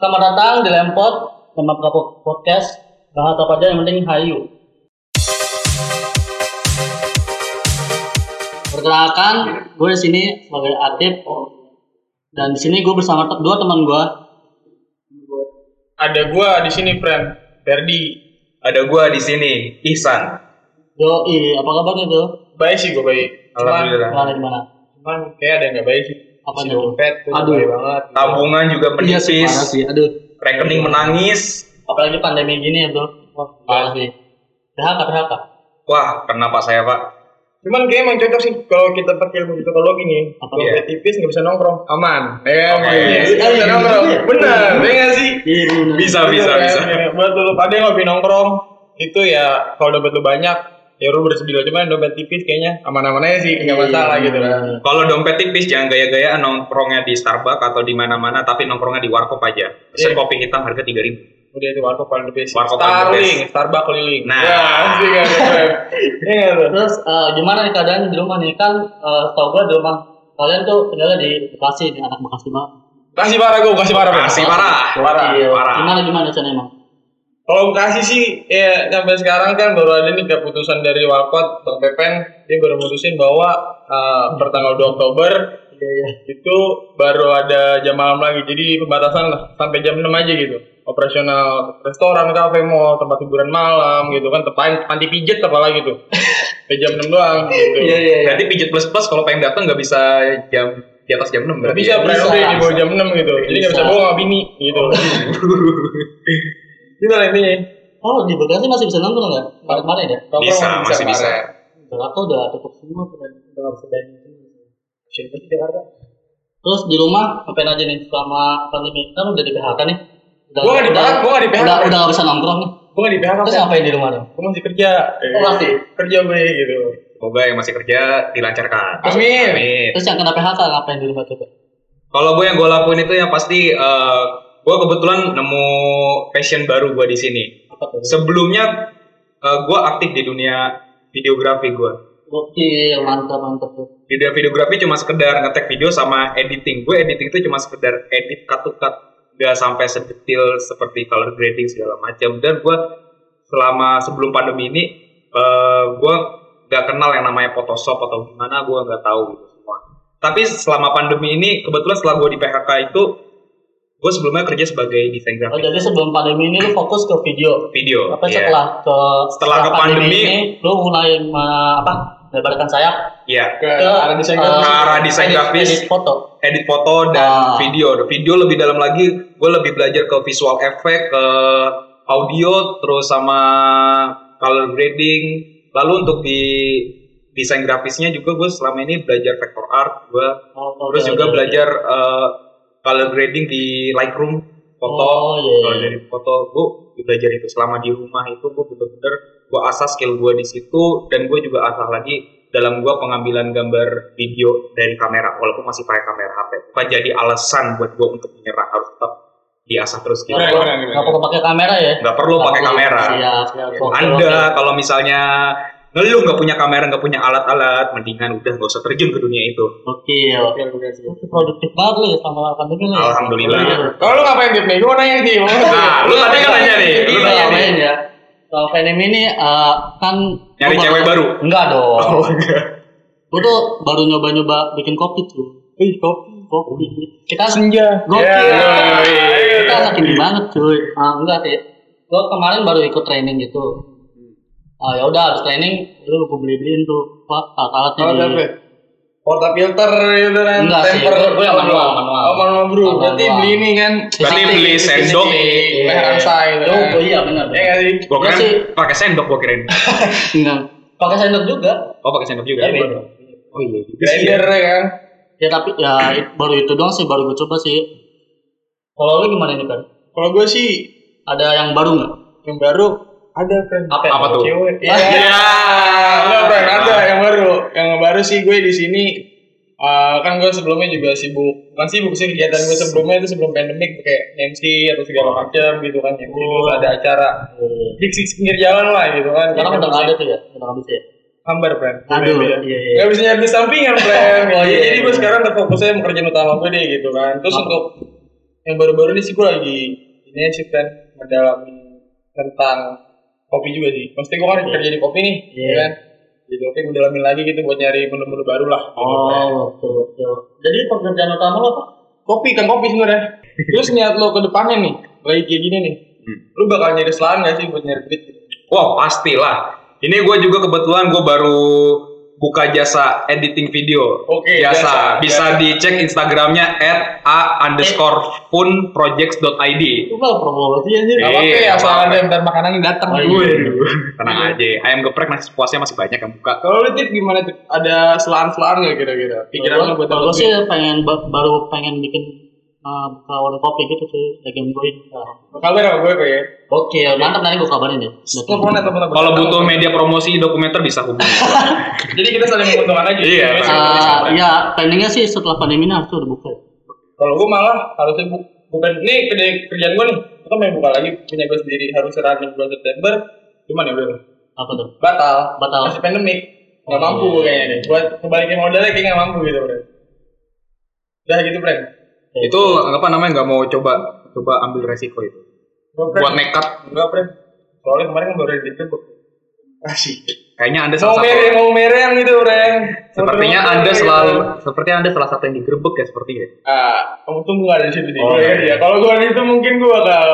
Selamat datang di Lempot sama Kapok Podcast. Bahas apa aja yang penting hayu. Perkenalkan, gue di sini sebagai Atip dan di sini gue bersama dua teman gue. Ada gua di sini, friend. Ferdi. Ada gua di sini, Ihsan. Yoi, apa kabarnya tuh? Baik sih gua baik. Cuman, Alhamdulillah. Kenal di mana? cuman kayak ada yang nggak baik sih. Apa Si nih? dompet tuh Aduh. banget. Tabungan juga Iya sih, menipis, sih. Aduh, rekening menangis. apalagi pandemi gini ya tuh. Parah sih. PHK, PHK. Wah, kenapa saya pak? Cuman kayak emang cocok sih kalau kita pakai ilmu psikologi nih. Apa? Dompet tipis nggak bisa nongkrong, aman. Ya, Oke. iya, Iya, nggak bisa iya, nongkrong. iya. Benar, ya nggak sih? Iya. Bisa, bisa, bisa. Buat lu pada yang hobi nongkrong, itu ya kalau dompet lu banyak, ya lu bersedia cuman dompet tipis kayaknya aman-aman aja sih, nggak masalah gitu kan. Kalau dompet tipis jangan gaya-gayaan nongkrongnya di Starbucks atau di mana-mana, tapi nongkrongnya di warkop aja. Pesen Iya. kopi hitam harga 3000 Udah itu warkop paling best. Warkop Starling. Starbucks keliling. Nah. ya, asik kan. Iya? Terus eh, gimana nih keadaan di rumah nih kan uh, tau gue di rumah kalian tuh tinggalnya di Bekasi nih anak Bekasi banget. Kasih parah gue, kasih parah. Bang. Kasih parah. Parah. Iya. parah. Gimana gimana sana emang? Kalau kasih sih, ya sampai sekarang kan baru ada nih keputusan dari Walcott, Bang Pepen, dia baru mutusin bahwa uh, pertanggal 2 Oktober Iya iya. itu baru ada jam malam lagi. Jadi pembatasan lah, sampai jam 6 aja gitu. Operasional restoran, kafe, mall, tempat hiburan malam gitu kan, tempat panti pijet apalagi tuh. Sampai jam 6 doang gitu. Iya iya. iya. Berarti pijat plus plus kalau pengen datang nggak bisa jam di atas jam 6 Gak berarti. bisa, ya? Bisa. di bawah jam 6 gitu. Jadi gak bisa bawa bini gitu. Gitu lah intinya. Oh di Bekasi masih bisa nongkrong nggak? Kemarin kemarin ya? Nongkrong Bisa, masih bisa. Jakarta udah tutup semua udah udah nggak bisa semua. Siapa sih Jakarta? Terus di rumah ngapain aja nih selama pandemi kan udah di PHK nih? Udah, Gua nggak di udah- PHK, gua nggak di PHK. Udah udah nggak bisa nongkrong nih. Gue gak di PHK, Terus ngapain di rumah dong? Gue masih kerja. Oh, masih? Kerja gue gitu. Semoga yang masih kerja dilancarkan. Amin. Amin. Terus yang kena PHK ngapain di rumah coba? Kalau gue yang gue lakuin itu yang pasti eh, gue kebetulan nemu passion baru gue di sini. Sebelumnya eh, gue aktif di dunia videografi gue. Gokil, mantap mantap tuh. Di dunia videografi cuma sekedar ngetek video sama editing. Gue editing itu cuma sekedar edit cut to cut. Gak sampai sedetil seperti color grading segala macam. Dan gue selama sebelum pandemi ini eh, gue gak kenal yang namanya Photoshop atau gimana. Gue gak tahu gitu semua. Tapi selama pandemi ini kebetulan setelah gue di PHK itu gue sebelumnya kerja sebagai desain Oh grafis jadi sebelum pandemi ini lu fokus ke video. video. Apa Iya. setelah ke Setelah ke pandemi, ini lu mulai me- apa? Melebarkan sayap Iya. Ke arah desain eh, grafis. Ke arah desain edit- grafis. edit foto. edit foto dan Ah. video. Video lebih dalam lagi, gue lebih belajar ke visual effect, ke audio, terus sama color grading. Lalu untuk di desain grafisnya juga gue selama ini belajar vector art, gue Oh, oh, terus iya, juga iya, belajar eh, color grading di Lightroom foto. Oh, iya, iya. Kalau dari foto gue belajar itu selama di rumah itu gue bener-bener gue asah skill gue di situ dan gue juga asah lagi dalam gue pengambilan gambar video dari kamera walaupun masih pakai kamera HP bukan jadi alasan buat gue untuk menyerah harus tetap diasah terus gitu Nggak Keren, perlu- pakai kamera ya? nggak perlu pakai kamera Siap, siap. Anda kalau misalnya ngeluh nggak punya kamera nggak punya alat-alat mendingan udah nggak usah terjun ke dunia itu Oke, oke. Itu produktif banget lu ya sama pandemi lu ya? Alhamdulillah. Iya. Kalau lu ngapain Tip nih? Gue nanya nih. Nah, lu tadi kan nanya nih, lu Iya, tanya nih. ngapain ya? Kalau pandemi ini eh, kan Nyari cewek baru? Enggak dong. oh enggak Gue tuh baru nyoba-nyoba bikin kopi tuh. Wih, kopi. Kopi. Kita Senja. Gokil. Ya, kita indie banget cuy. Ah, enggak sih. Gue kemarin baru ikut training gitu. Ah ya udah habis training lu gue beli beliin tuh alat-alatnya Oh, di porta filter gitu kan. Enggak sih, temper. gua- gua yang manual, manual. Oh, manual bro. Manual Berarti beli ini kan. Berarti beli sendok. Leher angsa gitu Oh, kan. oh iya benar. Iya nggak sih? gue sih. pakai sendok gue keren Enggak. Pakai sendok juga. oh pakai sendok juga Iya, ya? beda. oh iya sih ya. Grinder ya kan. Ya tapi ya baru itu doang sih baru gue coba sih. Kalau lu gimana nih kan? Kalau gue sih Ada yang baru nggak? yang baru ada friend. Apa? yang Apa tuh? Cewek. Iya. Enggak, friend, ada yang baru. Yang baru sih gue di sini eh, kan gue sebelumnya juga sibuk kan sibuk sih kegiatan gue sebelumnya itu sebelum pandemik kayak MC atau segala macam gitu kan MC terus ada acara di di pinggir jalan lah gitu kan Sekarang udah nggak ada tuh ya? Udah nggak bisa ya? hambar friend Aduh, Iya, iya, iya. Gak bisa nyari di sampingan friend Oh, iya, jadi iya. gue sekarang terfokusnya pekerjaan utama gue deh gitu kan terus Apa? untuk yang baru-baru ini sih gue lagi ini sih kan mendalami tentang kopi juga sih. Maksudnya gue kan kerja di kopi nih, Iya. ya kan? Jadi kopi gue dalamin lagi gitu buat nyari menu-menu baru lah. Oh, betul betul. Jadi pekerjaan utama lo apa? Kopi kan kopi sebenarnya. Terus niat lo ke depannya nih, lagi kayak gini nih. Hmm. Lu bakal nyari selain gak sih buat nyari duit? gitu? Wah pastilah. Ini gue juga kebetulan gue baru buka jasa editing video. Oke, jasa. jasa, Bisa jasa. dicek Instagramnya at a underscore funprojects.id. Itu kalau promosi aja. Iya, Gak apa-apa ya, nggak asal apa-apa. ada makanan yang datang. Oh, Gue. iya. Tenang aja. Ayam geprek nasi puasnya masih banyak yang buka. Kalau lu tip gimana tip? Ada selan-selan gak kira-kira? Pikiran lu buat Kalau tahun sih pengen ba- baru pengen bikin uh, buka warung kopi gitu sih, lagi nungguin. Nah, Kabar sama gue ya. Oke, mantap nanti gue kabarin ya. Telepon. Kalau butuh media promosi dokumenter bisa hubungi. Jadi kita saling menguntungkan aja. Iya, Biasa, benar. biasa. Uh, ya, planningnya sih setelah pandemi ini harusnya udah buka. Kalau gue malah harusnya bu bukan ini kerja kerjaan gue nih. Kita main buka lagi punya gue sendiri harus running bulan September. Cuman ya udah Apa tuh? batal. Batal. Masih pandemik. Gak Oh, mampu iya. gue kayaknya nih. Buat kembaliin modalnya kayak gak mampu gitu bro. Udah gitu friend. Itu apa namanya nggak mau coba coba ambil resiko itu. Gua, Buat nekat. Enggak friend. Soalnya kemarin kan baru tuh. Asik. Kayaknya anda Mau salah mere, satu. mau mere yang gitu friend. Sepertinya Mau anda selalu gitu. sepertinya anda salah satu yang digerebek ya sepertinya. Ah, kamu tuh nggak ada di situ. Oh, Gua iya. ya. Kalau gue di situ mungkin gue bakal,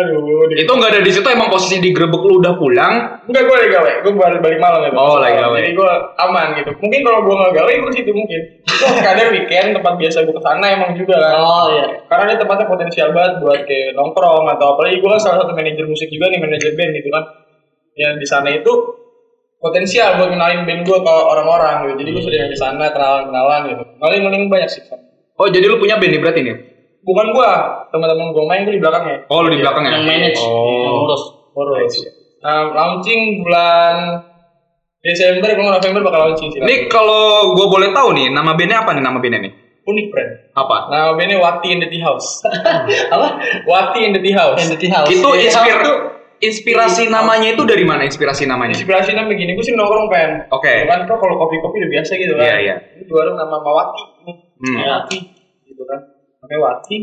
aduh. di- Itu nggak ada di situ emang posisi digerebek lu udah pulang. Enggak gue lagi gawe, gue balik balik malam gitu. Oh, lagi gawe. Jadi gue aman gitu. Mungkin kalau gue nggak gawe, gue situ mungkin. Kadang weekend tempat biasa gue ke sana emang juga kan. Oh iya. Karena ini tempatnya potensial banget buat kayak nongkrong atau apalagi gue kan salah satu manajer musik juga nih manajer band gitu kan. Yang di sana itu potensial buat kenalin band gue ke orang-orang gitu. Jadi gue sering di sana kenalan-kenalan gitu. Paling paling banyak sih. Oh jadi lu punya band nih berarti nih? Bukan gue, teman-teman gue main gue di belakangnya. Oh lu di belakangnya? Yang manage, yang Oh. ngurus. Urus. Nah, launching bulan Desember kalau November bakal launching sih. Ini kalau gue boleh tahu nih nama bandnya apa nih nama bandnya nih? unik brand. Apa? Nama bandnya Wati in the Tea House. Apa? Wati in the Tea House. Entity House. Itu Iya, inspir itu- inspirasi namanya itu dari mana inspirasi namanya? Inspirasinya begini, gue sih nongkrong pen. Oke. Kan kok kalau kopi-kopi udah biasa gitu kan. Iya, iya. Ini di warung nama Mawati. Nih. Hmm. Wati. Wati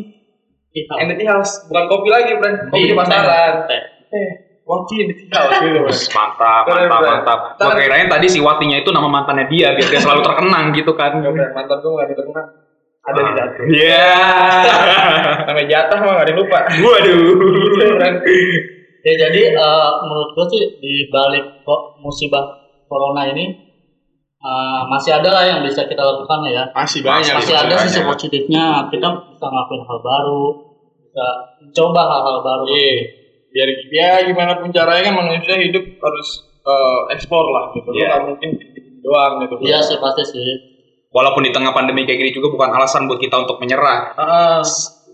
the Tea House. Bukan kopi lagi, brand. Kopi di pasaran. Eh, Wati in the Tea House gitu. Mantap, mantap, mantap. Gue Ntar- kirain tadi si Watinya itu nama mantannya dia biar dia selalu terkenang gitu kan. Bro. Mantan gue gak ada terkenal. Ada di satu. Iya. Namanya jatah mah gak ada yang lupa. Waduh. Gitu. Ya jadi eh, menurut gue sih di balik kok musibah corona ini eh, masih ada lah yang bisa kita lakukan ya. Masih banyak, Masih masih ada sisi banyak. positifnya. Kita bisa ngelakuin hal baru, bisa mencoba hal-hal baru. Iya. Biar ya gimana pun caranya kan manusia hidup harus eh, eksplor lah gitu. Iya. Lu nggak mungkin doang gitu. Iya sih pasti sih. Walaupun di tengah pandemi kayak gini juga bukan alasan buat kita untuk menyerah. Ah,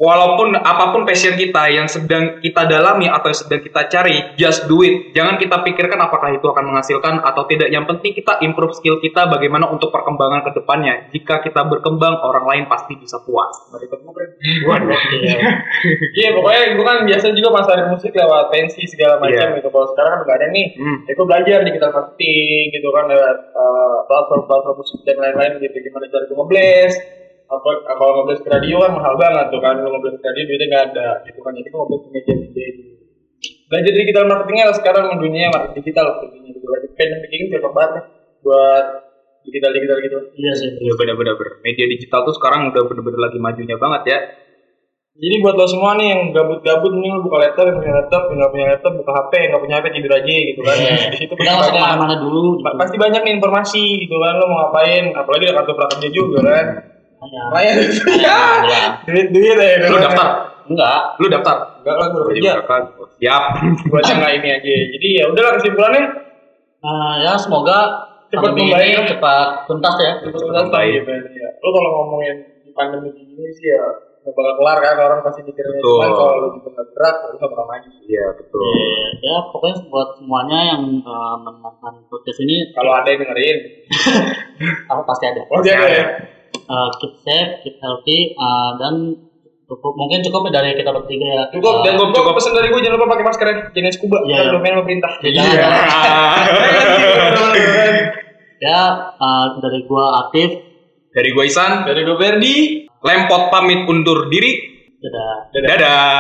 Walaupun apa pun passion kita yang sedang kita dalami atau yang sedang kita cari, just do it. Jangan kita pikirkan apakah itu akan menghasilkan atau tidak. Yang penting kita improve skill kita bagaimana untuk perkembangan ke depannya. Jika kita berkembang, orang lain pasti bisa puas. Waduh. Iya. Iya pokoknya gue kan biasa juga masarin musik lewat pensi segala macam Iya. gitu. Kalau sekarang kan nggak ada nih. Hmm. Ya gue belajar digital marketing gitu kan lewat eh, platform-platform musik dan lain-lain gitu. Gimana cara gue ngebles. Apa kalau ngebles ke radio kan mahal banget tuh kan. Kalau ngebles ke radio duitnya nggak ada gitu kan. Jadi ngebles ke media media dulu. Belajar digital marketingnya lah sekarang dunia marketing digital sepertinya gitu. Lagi pengen bikin cocok banget nih buat digital-digital gitu. Iya sih. Iya benar-benar. Media digital tuh sekarang udah bener-bener lagi majunya banget ya. Jadi buat lo semua nih yang gabut-gabut mending lo buka laptop, yang punya laptop, yang nggak punya laptop buka HP, yang nggak punya HP tidur aja gitu kan. Iya. Di situ Kita pasti banyak, ke mana-mana dulu. Gitu. pa- pasti banyak nih informasi gitu kan lo mau ngapain, apalagi ada kartu prakerja juga kan. Lumayan gitu ya. Iya. Duit duit ya. Lu daftar? Enggak. Lu daftar? Enggak lah gue udah kerja. Iya? Siap. Buat yang nggak ini aja. Jadi ya udahlah kesimpulannya. Nah, ya semoga Cepat membaik. ini cepat tuntas ya. Kesimpulan baik. gitu ya. Lo kalau ngomongin di pandemi gini sih ya nggak bakal kelar kan orang pasti mikirnya cuman kalau lo juga nggak gerak lo bisa pernah maju. Iya betul. Ya pokoknya buat semuanya yang eh, menonton podcast ini Kalau ada yang dengerin, apa pasti ada. pasti ada ya. Eh, keep safe, keep healthy, eh, dan cukup mungkin cukup dari kita bertiga ya. Cukup Eh, dan gue cukup. pesan dari gue jangan lupa pakai masker ya. Jenis scuba. Iya, Kan iya. domain pemerintah. ya, jangan, Iya. jangan. ya eh, dari gua aktif. Dari gue Isan, Dari gue Berdi. Lempot pamit undur diri. Dadah. Dadah.